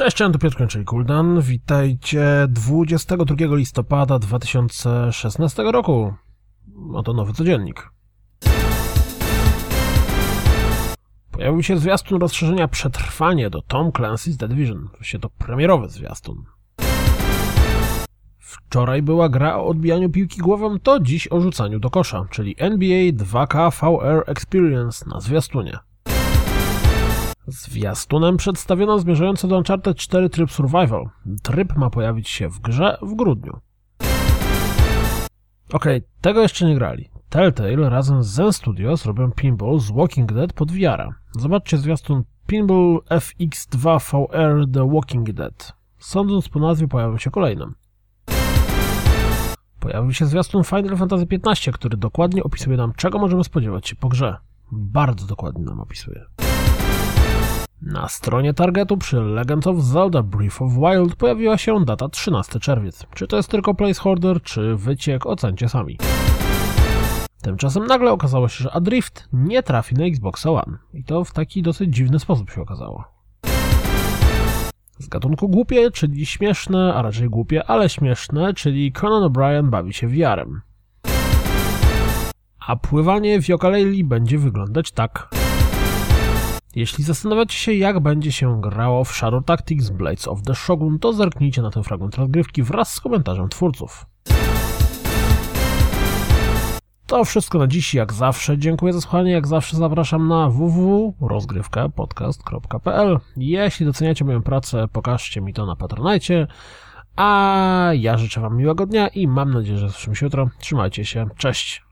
Cześć, to Piotr czyli Kuldan. Witajcie 22 listopada 2016 roku. Oto nowy codziennik. Pojawił się zwiastun rozszerzenia Przetrwanie do Tom Clancy's The Division. Właściwie to premierowy zwiastun. Wczoraj była gra o odbijaniu piłki głową, to dziś o rzucaniu do kosza, czyli NBA 2K VR Experience na zwiastunie. Zwiastunem przedstawiono zmierzający do Uncharted 4 tryb Survival. Tryb ma pojawić się w grze w grudniu. Okej, okay, tego jeszcze nie grali. Telltale razem z Zen Studios robią pinball z Walking Dead pod VR. Zobaczcie zwiastun Pinball FX2 VR The Walking Dead. Sądząc po nazwie pojawią się kolejnym. Pojawił się zwiastun Final Fantasy XV, który dokładnie opisuje nam, czego możemy spodziewać się po grze. Bardzo dokładnie nam opisuje. Na stronie targetu przy Legend of Zelda Breath of Wild pojawiła się data 13 czerwiec. Czy to jest tylko placeholder, czy wyciek, ocencie sami. Tymczasem nagle okazało się, że Adrift nie trafi na Xbox One. I to w taki dosyć dziwny sposób się okazało. Z gatunku głupie, czyli śmieszne, a raczej głupie, ale śmieszne, czyli Conan O'Brien bawi się wiarem. A pływanie w Yokaleli będzie wyglądać tak. Jeśli zastanawiacie się, jak będzie się grało w Shadow Tactics Blades of the Shogun, to zerknijcie na ten fragment rozgrywki wraz z komentarzem twórców. To wszystko na dziś, jak zawsze. Dziękuję za słuchanie. Jak zawsze zapraszam na www.rozgrywkapodcast.pl. Jeśli doceniacie moją pracę, pokażcie mi to na Patronajcie. A ja życzę Wam miłego dnia i mam nadzieję, że słyszymy się jutro. Trzymajcie się. Cześć!